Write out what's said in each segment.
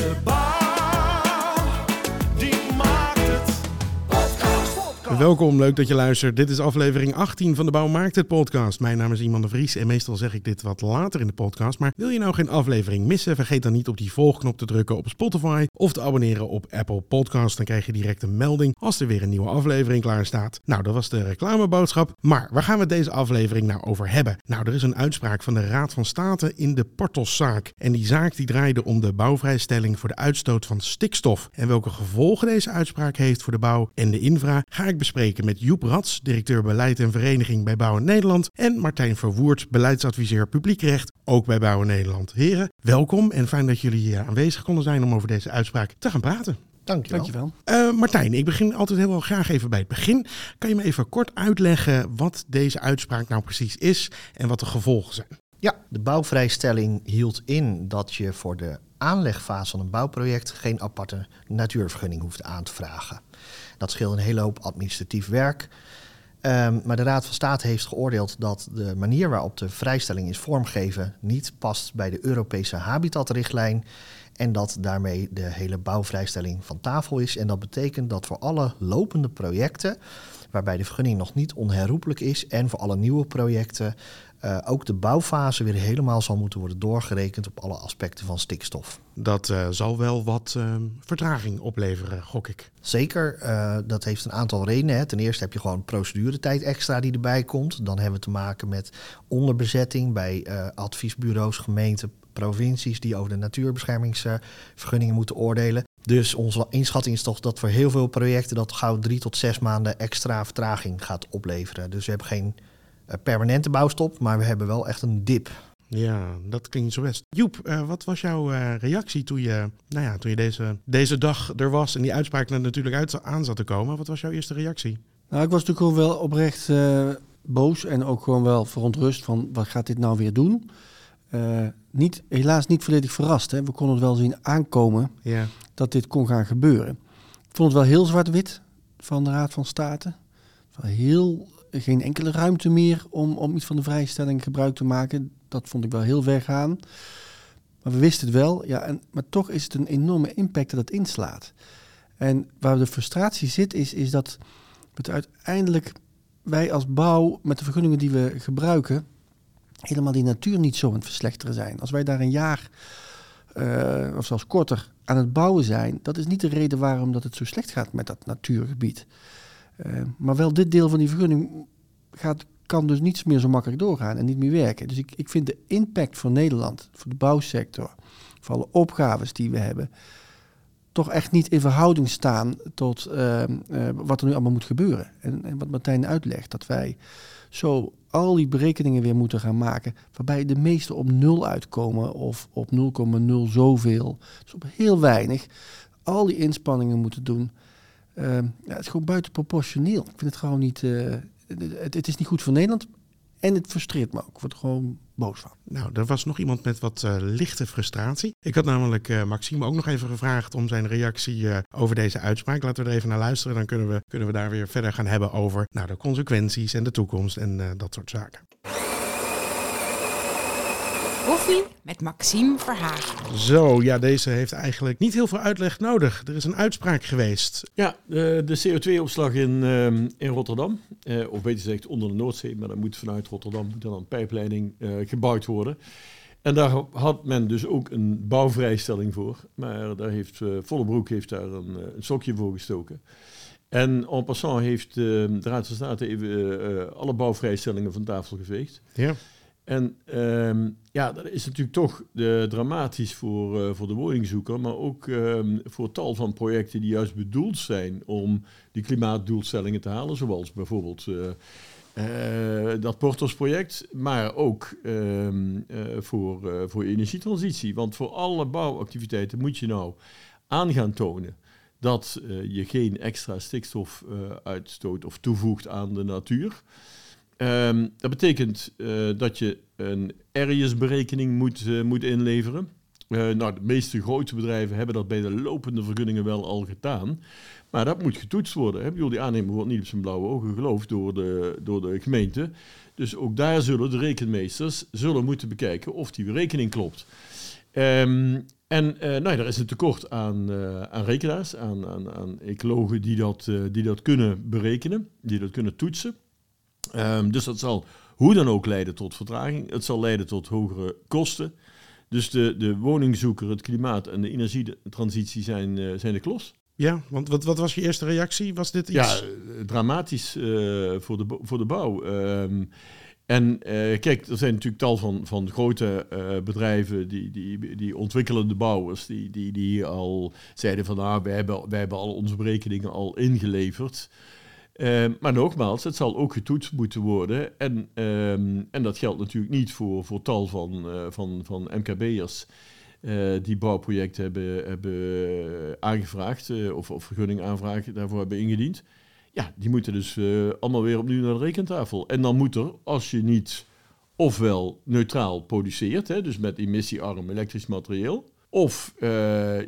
De bouw, Welkom, leuk dat je luistert. Dit is aflevering 18 van de Bouw Maakt het podcast. Mijn naam is Iman de Vries en meestal zeg ik dit wat later in de podcast. Maar wil je nou geen aflevering missen? Vergeet dan niet op die volgknop te drukken op Spotify of te abonneren op Apple Podcast. Dan krijg je direct een melding als er weer een nieuwe aflevering klaar staat. Nou, dat was de reclameboodschap. Maar waar gaan we deze aflevering nou over hebben? Nou, er is een uitspraak van de Raad van State in de Portoszaak. En die zaak die draaide om de bouwvrijstelling voor de uitstoot van stikstof. En welke gevolgen deze uitspraak heeft voor de bouw en de infra ga ik bespreken met Joep Rats, directeur beleid en vereniging bij Bouwen Nederland. En Martijn Verwoerd, beleidsadviseur publiekrecht, ook bij Bouwen Nederland. Heren, welkom en fijn dat jullie hier aanwezig konden zijn om over deze uitspraak te gaan praten. Dankjewel. Dankjewel. Eh, Martijn, ik begin altijd heel wel graag even bij het begin. Kan je me even kort uitleggen wat deze uitspraak nou precies is en wat de gevolgen zijn? Ja, de bouwvrijstelling hield in dat je voor de aanlegfase van een bouwproject geen aparte natuurvergunning hoeft aan te vragen. Dat scheelt een hele hoop administratief werk. Ehm, maar de Raad van State heeft geoordeeld dat de manier waarop de vrijstelling is vormgegeven niet past bij de Europese habitatrichtlijn. En dat daarmee de hele bouwvrijstelling van tafel is. En dat betekent dat voor alle lopende projecten, waarbij de vergunning nog niet onherroepelijk is, en voor alle nieuwe projecten, eh, ook de bouwfase weer helemaal zal moeten worden doorgerekend op alle aspecten van stikstof. Dat eh, zal wel wat eh, vertraging opleveren, gok ik. Zeker, eh, dat heeft een aantal redenen. Hè. Ten eerste heb je gewoon proceduretijd extra die erbij komt. Dan hebben we te maken met onderbezetting bij adviesbureaus, gemeenten, provincies die over de natuurbeschermingsvergunningen moeten oordelen. Dus onze inschatting is toch dat voor heel veel projecten dat gauw drie tot zes maanden extra vertraging gaat opleveren. Dus we hebben geen permanente bouwstop, maar we hebben wel echt een dip. Ja, dat klinkt zo best. Joep, eh, wat was jouw eh, reactie toen je, nou ja, toen je deze, deze dag er was en die uitspraak er natuurlijk uit, aan zat te komen? Wat was jouw eerste reactie? Nou, ik was natuurlijk gewoon wel oprecht eh, boos en ook gewoon wel verontrust van wat gaat dit nou weer doen? Eh, niet, helaas niet volledig verrast. Hè. We konden het wel zien aankomen Ja, dat dit kon gaan gebeuren. Ik vond het wel heel zwart-wit van de Raad van State. Heel, geen enkele ruimte meer om, om iets van de vrijstelling gebruik te maken. Dat vond ik wel heel ver gaan. Maar we wisten het wel. Ja, en, maar toch is het een enorme impact dat het inslaat. En waar de frustratie zit, is, is dat het uiteindelijk wij als bouw met de vergunningen die we gebruiken, helemaal die natuur niet zo aan het verslechteren zijn. Als wij daar een jaar eh, of zelfs korter aan het bouwen zijn, dat is niet de reden waarom dat het zo slecht gaat met dat natuurgebied. Eh, maar wel dit deel van die vergunning gaat, kan dus niets meer zo makkelijk doorgaan en niet meer werken. Dus ik, ik vind de impact voor Nederland, voor de bouwsector, voor alle opgaves die we hebben, toch echt niet in verhouding staan tot eh, eh, wat er nu allemaal moet gebeuren. En, en wat Martijn uitlegt, dat wij zo al die berekeningen weer moeten gaan maken, waarbij de meeste op nul uitkomen of op 0,0 zoveel, dus op heel weinig, al die inspanningen moeten doen. Eh, ja, het is gewoon buitenproportioneel. Ik vind het gewoon niet, eh, het, het is niet goed voor Nederland en het frustreert me ook. Ik word gewoon boos van. nou, er was nog iemand met wat eh, lichte frustratie. Ik had namelijk eh, Maxime ook nog even gevraagd om zijn reactie over deze uitspraak. Laten we er even naar luisteren, dan kunnen we, kunnen we daar weer verder gaan hebben over nou, de consequenties en de toekomst en dat soort zaken. Koffie met Maxime Verhagen. Zo, ja, deze heeft eigenlijk niet heel veel uitleg nodig. Er is een uitspraak geweest. Ja, de, de CO2-opslag in, ehm, in Rotterdam, eh, of beter gezegd onder de Noordzee, maar dan moet vanuit Rotterdam moet dan een pijpleiding eh, gebouwd worden. En daar had men dus ook een bouwvrijstelling voor, maar daar heeft uh, Vollebroek heeft daar een, eh, een sokje voor gestoken. En en passant heeft eh, de Raad van State even eh, eh, alle bouwvrijstellingen van tafel geveegd. Ja. En ehm, ja, dat is natuurlijk toch dramatisch voor, eh, voor de woningzoeker, maar ook ehm, voor tal van projecten die juist bedoeld zijn om die klimaatdoelstellingen te halen, zoals bijvoorbeeld eh, eh, dat Portos-project, maar ook ehm, eh, voor, voor energietransitie. Want voor alle bouwactiviteiten moet je nou aan gaan tonen dat je geen extra stikstof uitstoot of toevoegt aan de natuur. Ehm, dat betekent eh, dat je een RIS-berekening moet, eh, moet inleveren. Eh, nou, de meeste grote bedrijven hebben dat bij de lopende vergunningen wel al gedaan. Maar dat moet getoetst worden. Hè? Die aannemer wordt niet op zijn blauwe ogen geloofd door de, door de gemeente. Dus ook daar zullen de rekenmeesters zullen moeten bekijken of die berekening klopt. Ehm, en eh, nou er is een tekort aan, aan rekenaars, aan, aan, aan ecologen die dat, die dat kunnen berekenen, die dat kunnen toetsen. Ehm, dus dat zal hoe dan ook leiden tot vertraging. Het zal leiden tot hogere kosten. Dus de, de woningzoeker, het klimaat en de energietransitie zijn, eh, zijn de klos. Ja, want wat, wat was je eerste reactie? Was dit iets? Ja, eh, dramatisch eh, voor, de, voor de bouw. Ehm, en kijk, er zijn natuurlijk tal van, van grote bedrijven, die, die, die ontwikkelende bouwers, die, die, die al zeiden van nou, wij hebben, wij hebben al onze berekeningen al ingeleverd. Ehm, maar nogmaals, het zal ook getoetst moeten worden. En, ehm, en dat geldt natuurlijk niet voor, voor tal van, eh, van, van MKB'ers eh, die bouwprojecten hebben, hebben aangevraagd, eh, of, of vergunning aanvragen daarvoor hebben ingediend. Ja, die moeten dus allemaal weer opnieuw naar de rekentafel. En dan moet er, als je niet ofwel neutraal produceert, hè, dus met emissiearm elektrisch materieel, of eh,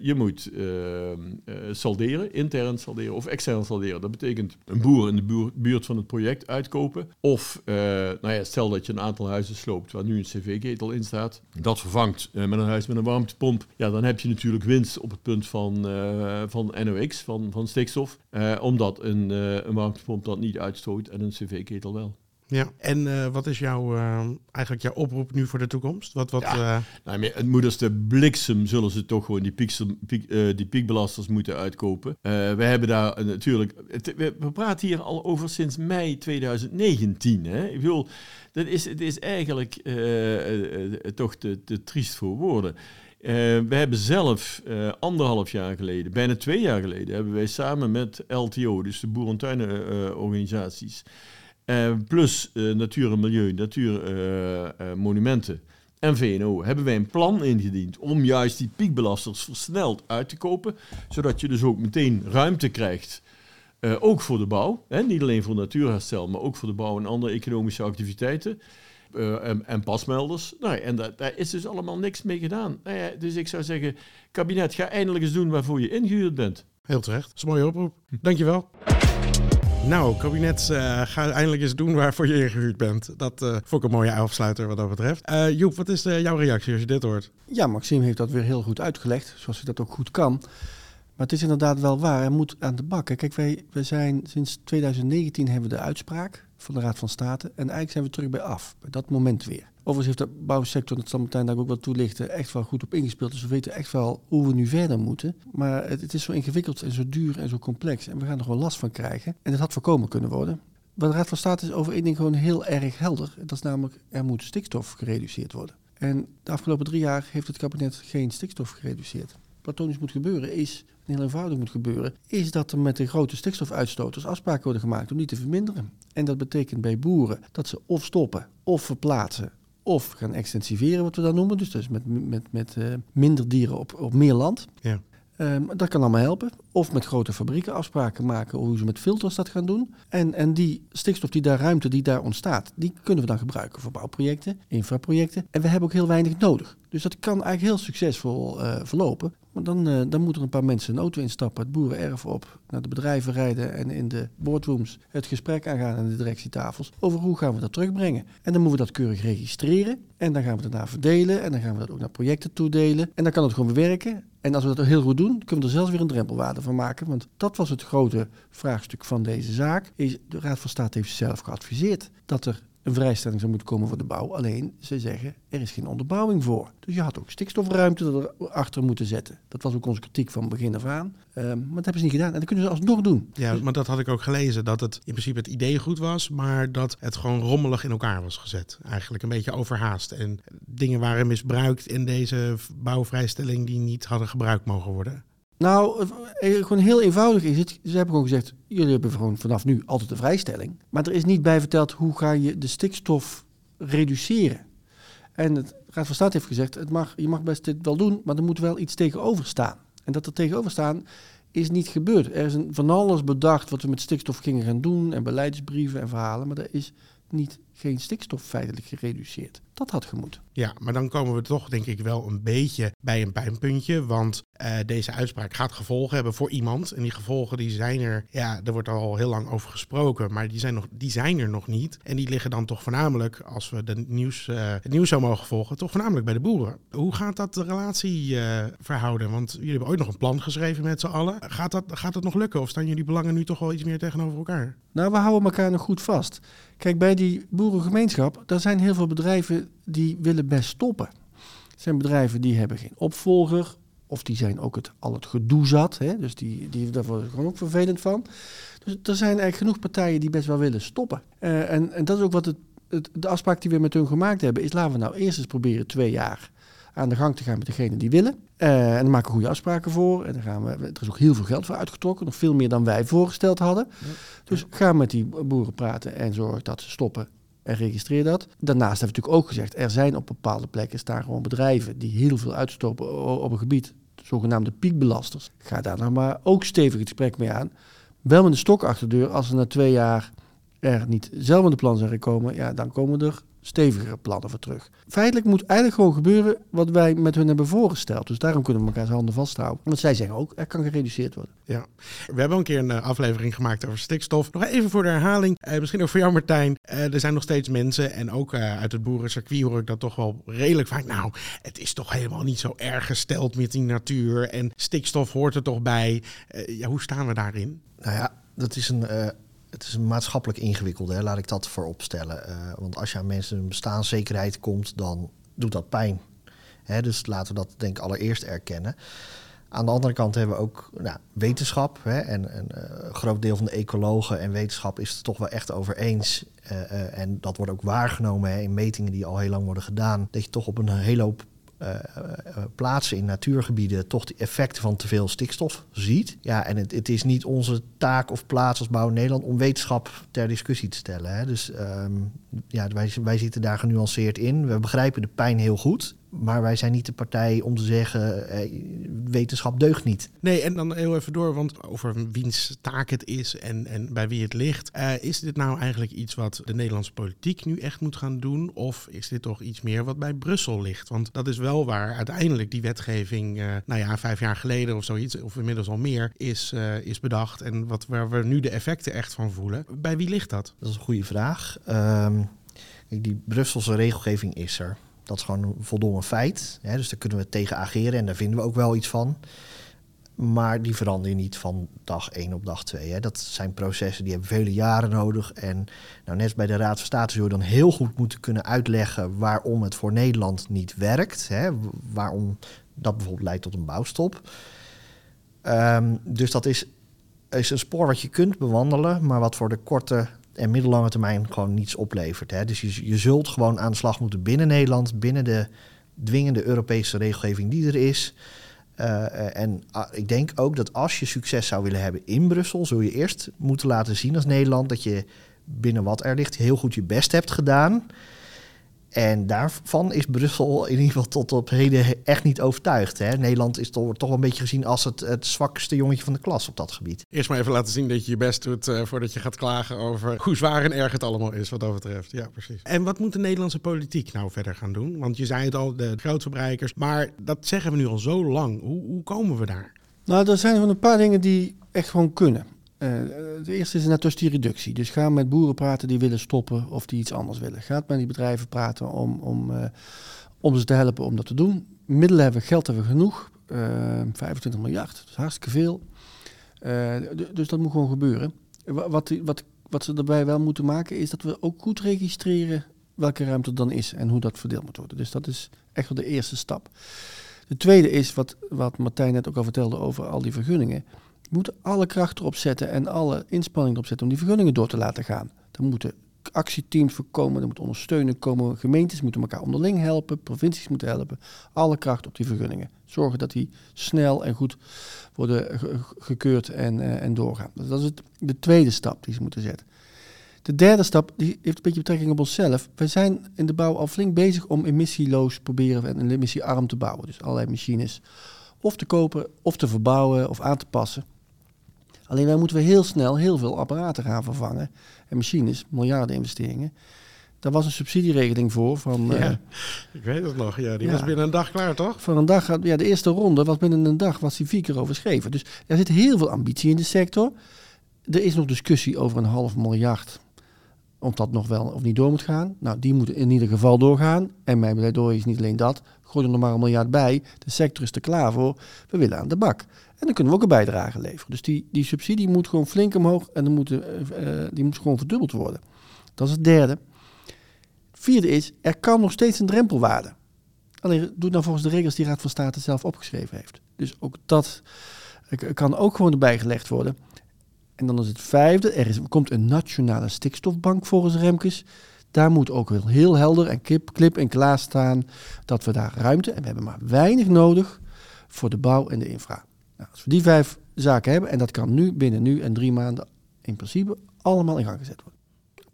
je moet eh, salderen, intern salderen of extern salderen. Dat betekent een boer in de buur- buurt van het project uitkopen. Of, nou ja, stel dat je een aantal huizen sloopt waar nu een cv-ketel in staat. Dat vervangt met een huis met een warmtepomp. Ja, dan heb je natuurlijk winst op het punt van, van NOx, van, van stikstof. Omdat een, een warmtepomp dat niet uitstoot en een cv-ketel wel. Ja. En eh, wat is jouw, eh, eigenlijk jouw oproep nu voor de toekomst? Wat, wat, Ja. eh, Nou, het de bliksem zullen ze toch gewoon die, piek, eh, die piekbelasters moeten uitkopen. We hebben daar natuurlijk... het- we, we praten hier al over sinds mei 2019. Hè? Ik bedoel, dat is, het is eigenlijk toch te, te triest voor woorden. We hebben zelf anderhalf jaar geleden, bijna twee jaar geleden, hebben wij samen met LTO, dus de boerentuinenorganisaties, eh, plus eh, Natuur en Milieu, Natuur eh, eh, en VNO, hebben wij een plan ingediend om juist die piekbelasters versneld uit te kopen, zodat je dus ook meteen ruimte krijgt. eh, ook voor de bouw, hè, niet alleen voor natuurherstel, maar ook voor de bouw en andere economische activiteiten. eh, en, pasmelders. Nou, en daar, daar is dus allemaal niks mee gedaan. Nou dus ik zou zeggen, kabinet, ga eindelijk eens doen waarvoor je ingehuurd bent. Heel terecht. Dat is een mooie oproep. Dankjewel. Nou, kabinet, eh, ga eindelijk eens doen waarvoor je ingehuurd bent. Dat eh vond ik een mooie afsluiter wat dat betreft. Eh, Joep, wat is jouw reactie als je dit hoort? Ja, Maxime heeft dat weer heel goed uitgelegd, zoals hij dat ook goed kan. Maar het is inderdaad wel waar, hij moet aan de bak. hè. Kijk, wij, wij zijn sinds 2019 hebben we de uitspraak van de Raad van State. En eigenlijk zijn we terug bij af, bij dat moment weer. Overigens heeft de bouwsector, dat zal Martijn daar ook wel toelichten, echt wel goed op ingespeeld. Dus we weten echt wel hoe we nu verder moeten. Maar het, het is zo ingewikkeld en zo duur en zo complex. En we gaan er gewoon last van krijgen. En dat had voorkomen kunnen worden. Wat de Raad van State is over één ding gewoon heel erg helder. Dat is namelijk, er moet stikstof gereduceerd worden. En de afgelopen drie jaar heeft het kabinet geen stikstof gereduceerd. Wat dus moet gebeuren is, heel eenvoudig moet gebeuren, is dat er met de grote stikstofuitstoters afspraken worden gemaakt om die te verminderen. En dat betekent bij boeren dat ze of stoppen, of verplaatsen, of gaan extensiveren, wat we dan noemen. Dus, dus met, met, met eh, minder dieren op, op meer land. Ja. Ehm, dat kan allemaal helpen. Of met grote fabrieken afspraken maken hoe ze met filters dat gaan doen. En, en die stikstof, die daar ruimte die daar ontstaat, die kunnen we dan gebruiken voor bouwprojecten, infraprojecten. En we hebben ook heel weinig nodig. Dus dat kan eigenlijk heel succesvol eh, verlopen. Maar dan, eh, dan moeten een paar mensen een auto instappen, het boerenerf op, naar de bedrijven rijden en in de boardrooms het gesprek aangaan aan de directietafels over hoe gaan we dat terugbrengen. En dan moeten we dat keurig registreren en dan gaan we daarna verdelen en dan gaan we dat ook naar projecten toedelen. En dan kan het gewoon werken. En als we dat heel goed doen, kunnen we er zelfs weer een drempelwaarde van maken. Want dat was het grote vraagstuk van deze zaak. De Raad van State heeft zelf geadviseerd dat er een vrijstelling zou moeten komen voor de bouw. Alleen, ze zeggen, er is geen onderbouwing voor. Dus je had ook stikstofruimte erachter moeten zetten. Dat was ook onze kritiek van begin af aan. Ehm, maar dat hebben ze niet gedaan. En dat kunnen ze alsnog doen. Ja, maar dat had ik ook gelezen. Dat het in principe het idee goed was, maar dat het gewoon rommelig in elkaar was gezet. Eigenlijk een beetje overhaast. En dingen waren misbruikt in deze bouwvrijstelling die niet hadden gebruikt mogen worden. Nou, eh, gewoon heel eenvoudig is het. Ze hebben gewoon gezegd, jullie hebben gewoon vanaf nu altijd een vrijstelling. Maar er is niet bij verteld hoe ga je de stikstof reduceren. En het Raad van State heeft gezegd, het mag, je mag best dit wel doen, maar er moet wel iets tegenover staan. En dat er tegenover staan is niet gebeurd. Er is van alles bedacht wat we met stikstof gingen gaan doen en beleidsbrieven en verhalen, maar dat is niet geen stikstof feitelijk gereduceerd. Dat had gemoet. Ja, maar dan komen we toch denk ik wel een beetje bij een pijnpuntje. Want eh, deze uitspraak gaat gevolgen hebben voor iemand. En die gevolgen die zijn er, ja, er wordt al heel lang over gesproken. Maar die zijn, nog, die zijn er nog niet. En die liggen dan toch voornamelijk, als we de nieuws, eh, het nieuws zo mogen volgen, toch voornamelijk bij de boeren. Hoe gaat dat de relatie eh, verhouden? Want jullie hebben ooit nog een plan geschreven met z'n allen. Gaat dat, gaat dat nog lukken? Of staan jullie belangen nu toch wel iets meer tegenover elkaar? Nou, we houden elkaar nog goed vast. Kijk, bij die boerengemeenschap, daar zijn heel veel bedrijven die willen best stoppen. Er zijn bedrijven die hebben geen opvolger, of die zijn ook het, al het gedoe zat. Hè? Dus die, die, daar gewoon ook vervelend van. Dus er zijn eigenlijk genoeg partijen die best wel willen stoppen. Eh, en, en dat is ook wat het, het, de afspraak die we met hun gemaakt hebben, is laten we nou eerst eens proberen twee jaar aan de gang te gaan met degene die willen. Eh, en dan maken we goede afspraken voor. En dan gaan we, er is ook heel veel geld voor uitgetrokken, nog veel meer dan wij voorgesteld hadden. Dus ga met die boeren praten en zorg dat ze stoppen en registreer dat. Daarnaast hebben we natuurlijk ook gezegd, er zijn op bepaalde plekken staan gewoon bedrijven die heel veel uitstoppen o- op een gebied, zogenaamde piekbelasters. Ga daar nou maar ook stevig het gesprek mee aan. Wel met een stok achter de deur, als ze na twee jaar er niet zelf met de plan zijn gekomen, ja, dan komen er stevigere plannen voor terug. Feitelijk moet eigenlijk gewoon gebeuren wat wij met hun hebben voorgesteld. Dus daarom kunnen we elkaar zijn handen vasthouden. Want zij zeggen ook, er kan gereduceerd worden. Ja, we hebben al een keer een eh, aflevering gemaakt over stikstof. Nog even voor de herhaling, eh, misschien ook voor jou Martijn. Eh, er zijn nog steeds mensen en ook eh, uit het boerencircuit hoor ik dat toch wel redelijk vaak. Nou, het is toch helemaal niet zo erg gesteld met die natuur en stikstof hoort er toch bij. Eh, ja, hoe staan we daarin? Nou ja, dat is een, eh, het is een maatschappelijk ingewikkelde, hè, laat ik dat voorop stellen. Eh, want als je aan mensen hun bestaanszekerheid komt, dan doet dat pijn. Hè, dus laten we dat denk ik allereerst erkennen. Aan de andere kant hebben we ook nou, wetenschap. Hè, en eh, een groot deel van de ecologen en wetenschap is het toch wel echt over eens. Eh, en dat wordt ook waargenomen hè, in metingen die al heel lang worden gedaan. Dat je toch op een hele hoop plaatsen in natuurgebieden toch de effecten van te veel stikstof ziet. Ja, en het, het is niet onze taak of plaats als Bouw Nederland om wetenschap ter discussie te stellen. Hè. Dus ehm, ja, wij, wij zitten daar genuanceerd in. We begrijpen de pijn heel goed. Maar wij zijn niet de partij om te zeggen, eh, wetenschap deugt niet. Nee, en dan heel even door, want over wiens taak het is en, en bij wie het ligt. Eh, is dit nou eigenlijk iets wat de Nederlandse politiek nu echt moet gaan doen? Of is dit toch iets meer wat bij Brussel ligt? Want dat is wel waar uiteindelijk die wetgeving, eh, nou ja, vijf jaar geleden of zoiets, of inmiddels al meer, is, eh, is bedacht. En wat, waar we nu de effecten echt van voelen. Bij wie ligt dat? Dat is een goede vraag. Ehm, kijk, die Brusselse regelgeving is er. Dat is gewoon een voldongen feit. Hè, dus daar kunnen we tegen ageren en daar vinden we ook wel iets van. Maar die veranderen niet van dag 1 op dag 2. Hè. Dat zijn processen die hebben vele jaren nodig. En nou, net bij de Raad van State zul je dan heel goed moeten kunnen uitleggen waarom het voor Nederland niet werkt. Hè. Waarom dat bijvoorbeeld leidt tot een bouwstop. Ehm, dus dat is, is een spoor wat je kunt bewandelen, maar wat voor de korte en middellange termijn gewoon niets oplevert. Hè. Dus je, je zult gewoon aan de slag moeten binnen Nederland, binnen de dwingende Europese regelgeving die er is. Eh, en ah, ik denk ook dat als je succes zou willen hebben in Brussel, zul je eerst moeten laten zien als Nederland dat je binnen wat er ligt heel goed je best hebt gedaan. En daarvan is Brussel in ieder geval tot op heden echt niet overtuigd. Hè? Nederland is toch, wordt toch wel een beetje gezien als het, het zwakste jongetje van de klas op dat gebied. Eerst maar even laten zien dat je je best doet eh, voordat je gaat klagen over hoe zwaar en erg het allemaal is wat dat betreft. Ja, precies. En wat moet de Nederlandse politiek nou verder gaan doen? Want je zei het al, de grootverbruikers. Maar dat zeggen we nu al zo lang. Hoe, hoe komen we daar? Nou, er zijn gewoon een paar dingen die echt gewoon kunnen. Eh, het eerste is net die reductie. Dus ga met boeren praten die willen stoppen of die iets anders willen. Ga met die bedrijven praten om, om, eh, om ze te helpen om dat te doen. Middelen hebben geld hebben we genoeg. Eh, 25 miljard, dat is hartstikke veel. Eh, dus dat moet gewoon gebeuren. Wa- Wat, wat, wat ze daarbij wel moeten maken is dat we ook goed registreren welke ruimte er dan is en hoe dat verdeeld moet worden. Dus dat is echt wel de eerste stap. De tweede is wat, wat Martijn net ook al vertelde over al die vergunningen. Moeten alle kracht erop zetten en alle inspanningen erop zetten om die vergunningen door te laten gaan. Er moeten actieteams voor komen, er moet ondersteuning komen. Gemeentes moeten elkaar onderling helpen, provincies moeten helpen. Alle kracht op die vergunningen. Zorgen dat die snel en goed worden ge- ge- gekeurd en, eh, en doorgaan. Dus dat is het, de tweede stap die ze moeten zetten. De derde stap die heeft een beetje betrekking op onszelf. We zijn in de bouw al flink bezig om emissieloos proberen en emissiearm te bouwen. Dus allerlei machines of te kopen, of te verbouwen, of aan te passen. Alleen dan moeten we heel snel heel veel apparaten gaan vervangen en machines, miljarden investeringen, Daar was een subsidieregeling voor van, eh, ik weet het nog. Ja, die Ja. was binnen een dag klaar, toch? van een dag. Ja, de eerste ronde was binnen een dag was die vier keer overschreven. Dus er zit heel veel ambitie in de sector. Er is nog discussie over een half miljard. Of dat nog wel of niet door moet gaan. Nou, die moet in ieder geval doorgaan. En mijn pleidooi is niet alleen dat. Gooi er nog maar een miljard bij. De sector is er klaar voor. We willen aan de bak. En dan kunnen we ook een bijdrage leveren. Dus die, die subsidie moet gewoon flink omhoog. En dan moet, eh, eh, die moet gewoon verdubbeld worden. Dat is het derde. Vierde is, er kan nog steeds een drempelwaarde. Alleen doe nou volgens de regels die Raad van State zelf opgeschreven heeft. Dus ook dat eh, kan ook gewoon erbij gelegd worden. En dan is het vijfde, er is, komt een nationale stikstofbank volgens Remkes. Daar moet ook heel, heel helder en kip, klip en klaar staan dat we daar ruimte, en we hebben maar weinig nodig voor de bouw en de infra. Nou, als we die vijf zaken hebben, en dat kan nu binnen nu en drie maanden in principe allemaal in gang gezet worden.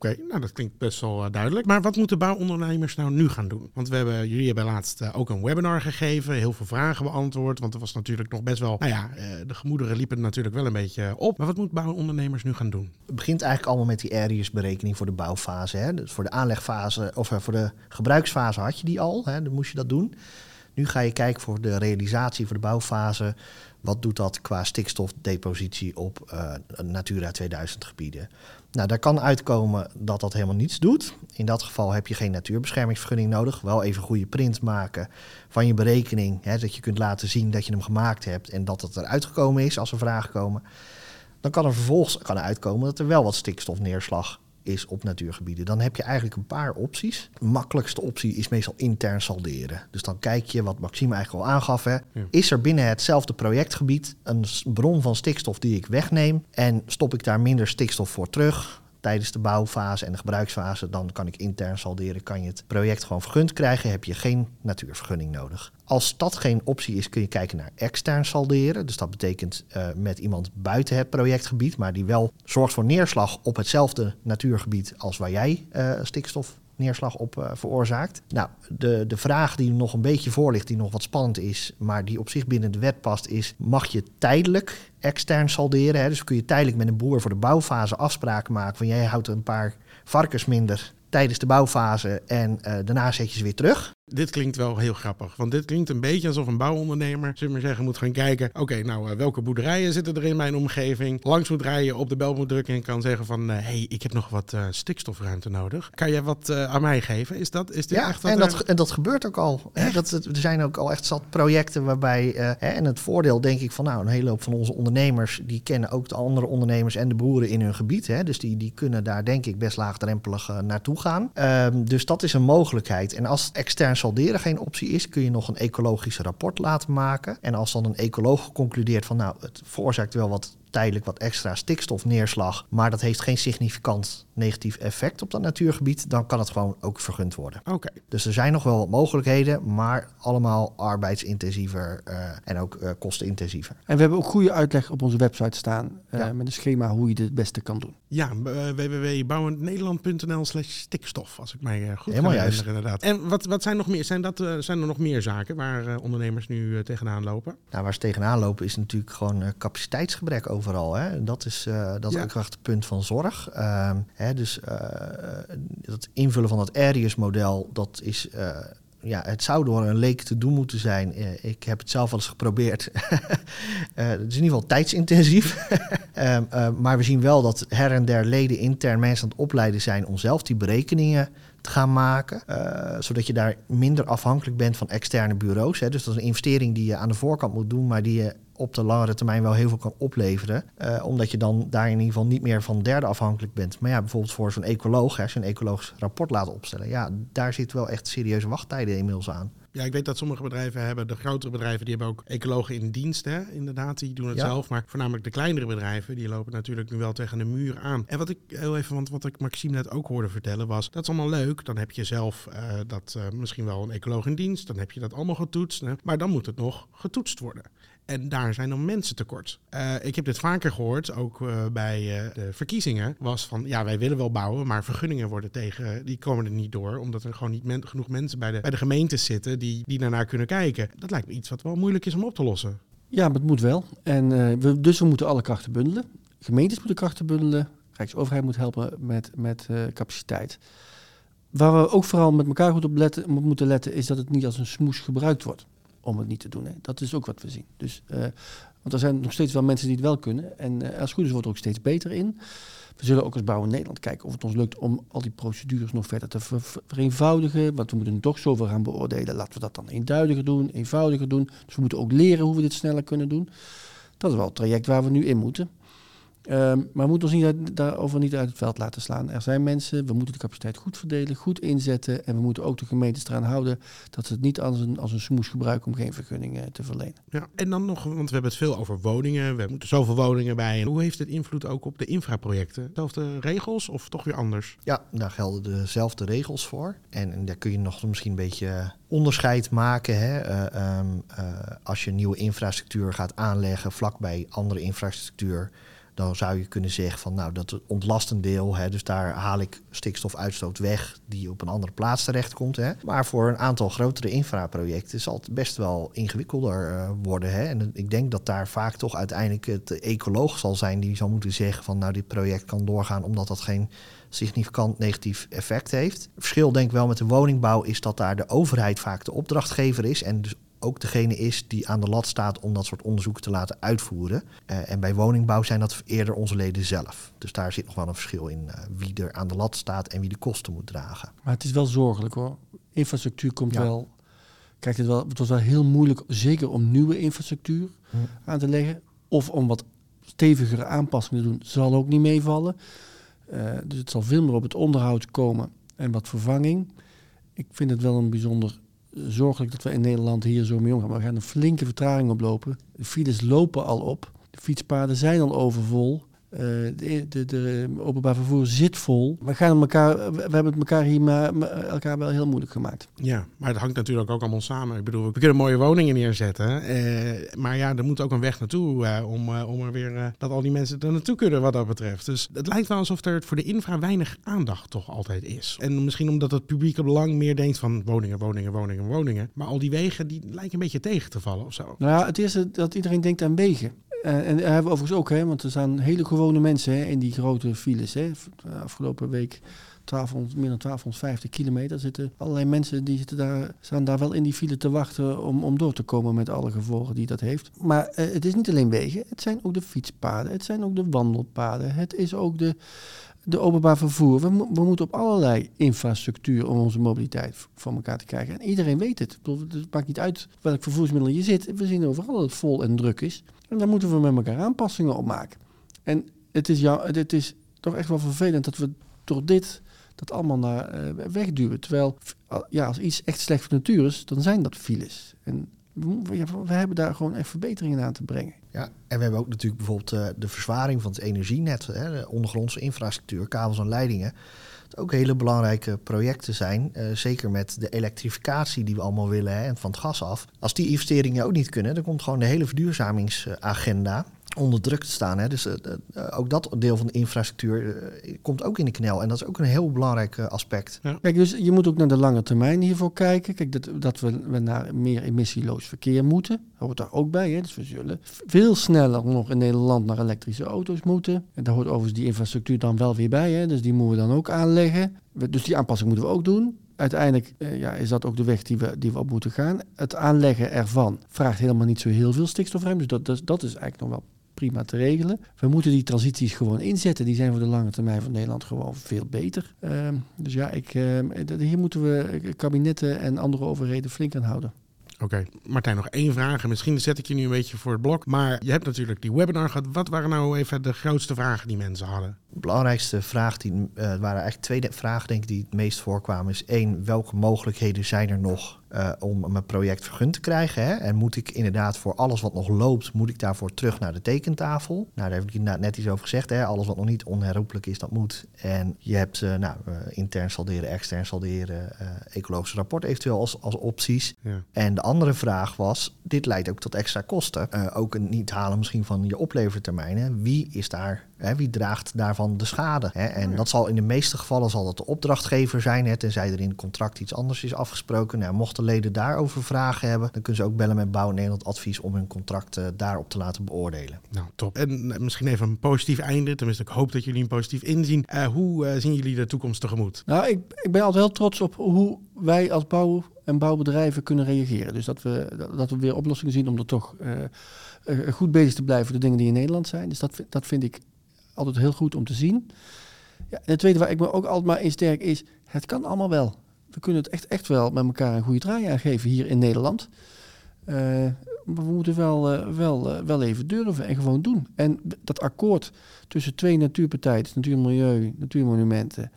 Oké, nou dat klinkt best wel eh, duidelijk. Maar wat moeten bouwondernemers nou nu gaan doen? Want we hebben, jullie hebben laatst eh, ook een webinar gegeven, heel veel vragen beantwoord. Want er was natuurlijk nog best wel, nou ja, eh, de gemoederen liepen natuurlijk wel een beetje op. Maar wat moeten bouwondernemers nu gaan doen? Het begint eigenlijk allemaal met die areas-berekening voor de bouwfase. Hè. Dus voor de aanlegfase of voor de gebruiksfase had je die al, hè. dan moest je dat doen. Nu ga je kijken voor de realisatie voor de bouwfase. Wat doet dat qua stikstofdepositie op eh, Natura 2000 gebieden? Nou, daar kan uitkomen dat dat helemaal niets doet. In dat geval heb je geen natuurbeschermingsvergunning nodig. Wel even goede print maken van je berekening. Hè, dat je kunt laten zien dat je hem gemaakt hebt en dat het eruit gekomen is als er vragen komen. Dan kan er vervolgens kan er uitkomen dat er wel wat stikstofneerslag is op natuurgebieden. Dan heb je eigenlijk een paar opties. De makkelijkste optie is meestal intern salderen. Dus dan kijk je, wat Maxime eigenlijk al aangaf, hè, is er binnen hetzelfde projectgebied een bron van stikstof die ik wegneem en stop ik daar minder stikstof voor terug tijdens de bouwfase en de gebruiksfase, dan kan ik intern salderen, kan je het project gewoon vergund krijgen, heb je geen natuurvergunning nodig. Als dat geen optie is, kun je kijken naar extern salderen. Dus dat betekent eh, met iemand buiten het projectgebied, maar die wel zorgt voor neerslag op hetzelfde natuurgebied als waar jij eh, stikstofneerslag op eh, veroorzaakt. Nou, de, de vraag die nog een beetje voor ligt, die nog wat spannend is, maar die op zich binnen de wet past, is: mag je tijdelijk extern salderen? Hè? Dus kun je tijdelijk met een boer voor de bouwfase afspraken maken van jij houdt een paar varkens minder tijdens de bouwfase en eh, daarna zet je ze weer terug. Dit klinkt wel heel grappig. Want dit klinkt een beetje alsof een bouwondernemer, zullen maar zeggen, moet gaan kijken. Oké, nou, eh, welke boerderijen zitten er in mijn omgeving? Langs moet rijden, op de bel moet drukken en kan zeggen van... hé, hey, ik heb nog wat eh, stikstofruimte nodig. Kan jij wat eh, aan mij geven? Is, dat, is dit Ja, echt wat en dat, en dat gebeurt ook al. Hè? Dat, het- er zijn ook al echt zat projecten waarbij... eh, hè, en het voordeel denk ik van nou, een hele hoop van onze ondernemers... die kennen ook de andere ondernemers en de boeren in hun gebied. Hè? Dus die, die kunnen daar denk ik best laagdrempelig eh, naartoe gaan. Ehm, dus dat is een mogelijkheid. En als extern salderen geen optie is... kun je nog een ecologisch rapport laten maken. En als dan een ecoloog concludeert van nou, het veroorzaakt wel wat tijdelijk wat extra stikstofneerslag, maar dat heeft geen significant negatief effect op dat natuurgebied, dan kan het gewoon ook vergund worden. Oké, Dus er zijn nog wel wat mogelijkheden, maar allemaal arbeidsintensiever eh, en ook eh, kostenintensiever. En we hebben ook goede uitleg op onze website staan. eh, Ja. Met een schema hoe je dit het beste kan doen. ja, uh, www.bouwendnederland.nl slash stikstof, als ik mij goed Helemaal kan juist. herinneren, inderdaad. En wat, wat zijn, nog meer, zijn, dat, eh, zijn er nog meer zaken waar eh, ondernemers nu tegenaan lopen? Nou, waar ze tegenaan lopen is natuurlijk gewoon eh, capaciteitsgebrek overal. Hè? Dat is, eh, dat Ja. ook echt het punt van zorg. Ehm, hè, dus eh, het invullen van het Arius-model, dat is... eh, ja, het zou door een leek te doen moeten zijn. Ik heb het zelf wel eens geprobeerd. Het is in ieder geval tijdsintensief. Ehm, eh, maar we zien wel dat her en der leden intern mensen aan het opleiden zijn om zelf die berekeningen te gaan maken. eh, zodat je daar minder afhankelijk bent van externe bureaus. Hè. Dus dat is een investering die je aan de voorkant moet doen, maar die je op de langere termijn wel heel veel kan opleveren. Eh, omdat je dan daar in ieder geval niet meer van derden afhankelijk bent. Maar ja, bijvoorbeeld voor zo'n ecoloog, hè, een ecologisch rapport laat opstellen. Ja, daar zit wel echt serieuze wachttijden inmiddels aan. Ja, ik weet dat sommige bedrijven hebben, de grotere bedrijven, die hebben ook ecologen in dienst, hè, inderdaad, die doen het Ja. zelf. Maar voornamelijk de kleinere bedrijven, die lopen natuurlijk nu wel tegen de muur aan. En wat ik heel even, want wat ik Maxime net ook hoorde vertellen was, dat is allemaal leuk. Dan heb je zelf eh, dat eh, misschien wel een ecoloog in dienst, dan heb je dat allemaal getoetst. Hè, maar dan moet het nog getoetst worden. En daar zijn dan mensen tekort. Eh, ik heb dit vaker gehoord, ook eh, bij eh, de verkiezingen, was van ja, wij willen wel bouwen, maar vergunningen worden tegen, die komen er niet door, omdat er gewoon niet genoeg mensen bij de, bij de gemeentes zitten die, die daarnaar kunnen kijken. Dat lijkt me iets wat wel moeilijk is om op te lossen. Ja, maar het moet wel. En, dus we moeten alle krachten bundelen. Gemeentes moeten krachten bundelen. Rijksoverheid moet helpen met, met capaciteit. Waar we ook vooral met elkaar goed op moeten letten, is dat het niet als een smoes gebruikt wordt om het niet te doen. Hè. Dat is ook wat we zien. Dus, eh, want er zijn nog steeds wel mensen die het wel kunnen. En eh, als goed is, wordt er ook steeds beter in. We zullen ook als Bouw in Nederland kijken of het ons lukt om al die procedures nog verder te ver- ver- vereenvoudigen. Want we moeten toch zoveel gaan beoordelen. Laten we dat dan eenduidiger doen, eenvoudiger doen. Dus we moeten ook leren hoe we dit sneller kunnen doen. Dat is wel het traject waar we nu in moeten. Ehm, maar we moeten ons niet uit- daarover niet uit het veld laten slaan. Er zijn mensen, we moeten de capaciteit goed verdelen, goed inzetten. En we moeten ook de gemeentes eraan houden dat ze het niet als een, als een smoes gebruiken om geen vergunningen te verlenen. Ja, en dan nog, want we hebben het veel over woningen. We moeten zoveel woningen bij. En hoe heeft het invloed ook op de infraprojecten? Zelfde regels of toch weer anders? Ja, daar gelden dezelfde regels voor. En, en daar kun je nog misschien een beetje onderscheid maken. Hè? Eh, ehm, eh, als je nieuwe infrastructuur gaat aanleggen vlakbij andere infrastructuur, dan zou je kunnen zeggen van nou dat het ontlastend deel, hè, dus daar haal ik stikstofuitstoot weg die op een andere plaats terechtkomt. Hè. Maar voor een aantal grotere infraprojecten zal het best wel ingewikkelder eh, worden. Hè. En ik denk dat daar vaak toch uiteindelijk het ecoloog zal zijn die zal moeten zeggen van nou dit project kan doorgaan omdat dat geen significant negatief effect heeft. Het verschil denk ik wel met de woningbouw is dat daar de overheid vaak de opdrachtgever is en dus ook degene is die aan de lat staat om dat soort onderzoeken te laten uitvoeren. Eh, en bij woningbouw zijn dat eerder onze leden zelf. Dus daar zit nog wel een verschil in eh, wie er aan de lat staat en wie de kosten moet dragen. Maar het is wel zorgelijk hoor. Infrastructuur komt Ja. wel. Kijk, het, wel, het was wel heel moeilijk, zeker om nieuwe infrastructuur Hm. aan te leggen. Of om wat stevigere aanpassingen te doen, zal ook niet meevallen. Eh, dus het zal veel meer op het onderhoud komen en wat vervanging. Ik vind het wel een bijzonder zorgelijk dat we in Nederland hier zo mee omgaan. Maar we gaan een flinke vertraging oplopen. De files lopen al op. De fietspaden zijn al overvol. Eh, de, de, de openbaar vervoer zit vol. We, gaan elkaar, we hebben het elkaar hier maar, maar elkaar wel heel moeilijk gemaakt. Ja, maar het hangt natuurlijk ook allemaal samen. Ik bedoel, we kunnen mooie woningen neerzetten. eh, maar ja, er moet ook een weg naartoe eh, om, om er weer dat al die mensen er naartoe kunnen wat dat betreft. Dus het lijkt wel alsof er voor de infra weinig aandacht toch altijd is. En misschien omdat het publieke belang meer denkt van woningen, woningen, woningen, woningen. Maar al die wegen die lijken een beetje tegen te vallen of zo. Nou ja, het eerste dat iedereen denkt aan wegen. Eh, en daar hebben we overigens ook, hè, want er staan hele gewone mensen hè, in die grote files. Hè. De Afgelopen week 1200, meer dan 1250 kilometer. Er zitten allerlei mensen die zitten daar, staan daar wel in die file te wachten om, om door te komen met alle gevolgen die dat heeft. Maar eh, het is niet alleen wegen, het zijn ook de fietspaden, het zijn ook de wandelpaden, het is ook de, de openbaar vervoer. We, we moeten op allerlei infrastructuur om onze mobiliteit voor elkaar te krijgen. En iedereen weet het. Het maakt niet uit welk vervoersmiddel je zit. We zien overal dat het vol en druk is. En daar moeten we met elkaar aanpassingen op maken. En het is, jou, het is toch echt wel vervelend dat we door dit dat allemaal naar eh, wegduwen. Terwijl ja, als iets echt slecht voor de natuur is, dan zijn dat files. En we, hebben daar gewoon echt verbeteringen aan te brengen. Ja, en we hebben ook natuurlijk bijvoorbeeld eh, de verzwaring van het energienet, hè, de ondergrondse infrastructuur, kabels en leidingen. Dat ook hele belangrijke projecten zijn. eh, zeker met de elektrificatie die we allemaal willen hè, en van het gas af. Als die investeringen ook niet kunnen, dan komt gewoon de hele verduurzamingsagenda onder druk te staan. Hè. Dus eh, eh, ook dat deel van de infrastructuur eh, komt ook in de knel. En dat is ook een heel belangrijk eh, aspect. Kijk, dus je moet ook naar de lange termijn hiervoor kijken. Kijk, dat, dat we, we naar meer emissieloos verkeer moeten. Dat hoort daar ook bij. Hè. Dus we zullen veel sneller nog in Nederland naar elektrische auto's moeten. En daar hoort overigens die infrastructuur dan wel weer bij. Hè. Dus die moeten we dan ook aanleggen. We- Dus die aanpassing moeten we ook doen. Uiteindelijk eh, ja, is dat ook de weg die we, die we op moeten gaan. Het aanleggen ervan vraagt helemaal niet zo heel veel stikstofruimte. Dus dat, dat, dat is eigenlijk nog wel prima te regelen. We moeten die transities gewoon inzetten. Die zijn voor de lange termijn van Nederland gewoon veel beter. Ehm, dus ja, ik, ehm, hier moeten we eh, kabinetten en andere overheden flink aan houden. Oké, Martijn, nog één vraag. En misschien zet ik je nu een beetje voor het blok. Maar je hebt natuurlijk die webinar gehad. Wat waren nou even de grootste vragen die mensen hadden? De belangrijkste vraag, die, eh, waren eigenlijk twee vragen denk ik, die het meest voorkwamen. Is één, welke mogelijkheden zijn er nog eh, om mijn project vergund te krijgen? Hè? En moet ik inderdaad voor alles wat nog loopt, moet ik daarvoor terug naar de tekentafel? Nou, daar heb ik inderdaad net iets over gezegd. Hè? Alles wat nog niet onherroepelijk is, dat moet. En je hebt eh, nou, intern salderen, extern salderen, ecologisch rapport eventueel als, als opties. Ja. En de andere vraag was, dit leidt ook tot extra kosten. Ook een niet halen misschien van je oplevertermijnen. Wie is daar Hè, wie draagt daarvan de schade? Hè? En dat zal in de meeste gevallen zal dat de opdrachtgever zijn, hè, tenzij er in het contract iets anders is afgesproken. Nou, mochten leden daarover vragen hebben, dan kunnen ze ook bellen met Bouw Nederland Advies om hun contract eh, daarop te laten beoordelen. Nou, top. En eh, misschien even een positief einde. Tenminste, ik hoop dat jullie een positief inzien. Eh, hoe zien jullie de toekomst tegemoet? Nou, ik, ik ben altijd heel trots op hoe wij als bouw- en bouwbedrijven kunnen reageren. Dus dat we, dat- we weer oplossingen zien om er toch goed bezig te blijven voor de dingen die in Nederland zijn. Dus dat, dat vind ik altijd heel goed om te zien. Ja, en het tweede waar ik me ook altijd maar in sterk is, het kan allemaal wel. We kunnen het echt, echt wel met elkaar een goede draai aangeven hier in Nederland. Eh, maar we moeten wel, eh, wel, eh, wel even durven en gewoon doen. En dat akkoord tussen twee natuurpartijen, dus Natuur en Milieu, Natuurmonumenten,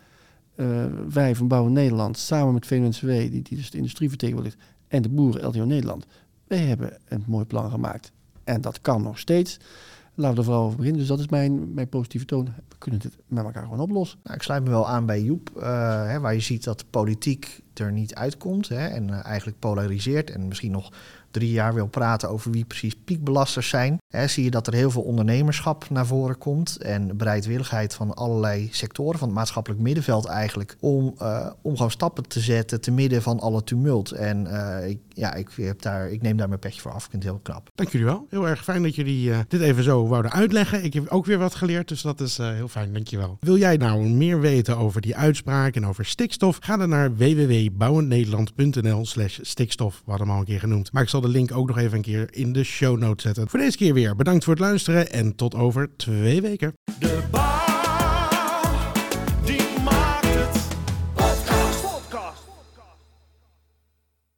wij van Bouwen Nederland, samen met VNCW, die, die dus de industrie vertegenwoordigt, en de boeren LTO Nederland, wij hebben een mooi plan gemaakt. En dat kan nog steeds. Laten we er vooral over beginnen. Dus dat is mijn, mijn positieve toon. We kunnen dit met elkaar gewoon oplossen. Nou, ik sluit me wel aan bij Joep, eh, hè, waar je ziet dat politiek er niet uitkomt hè, en eh, eigenlijk polariseert en misschien nog drie jaar wil praten over wie precies piekbelasters zijn. Hè, zie je dat er heel veel ondernemerschap naar voren komt en bereidwilligheid van allerlei sectoren van het maatschappelijk middenveld eigenlijk om, eh, om gewoon stappen te zetten te midden van alle tumult. En eh, ja, ik, heb daar, ik neem daar mijn petje voor af. Ik vind het heel knap. Dank jullie wel. Heel erg fijn dat jullie eh, dit even zo wouden uitleggen. Ik heb ook weer wat geleerd, dus dat is heel fijn. Dank je wel. Wil jij nou meer weten over die uitspraak en over stikstof? Ga dan naar www.bouwendnederland.nl slash stikstof. We hem al een keer genoemd. Maar ik zal de link ook nog even een keer in de show notes zetten. Voor deze keer weer bedankt voor het luisteren en tot over twee weken. De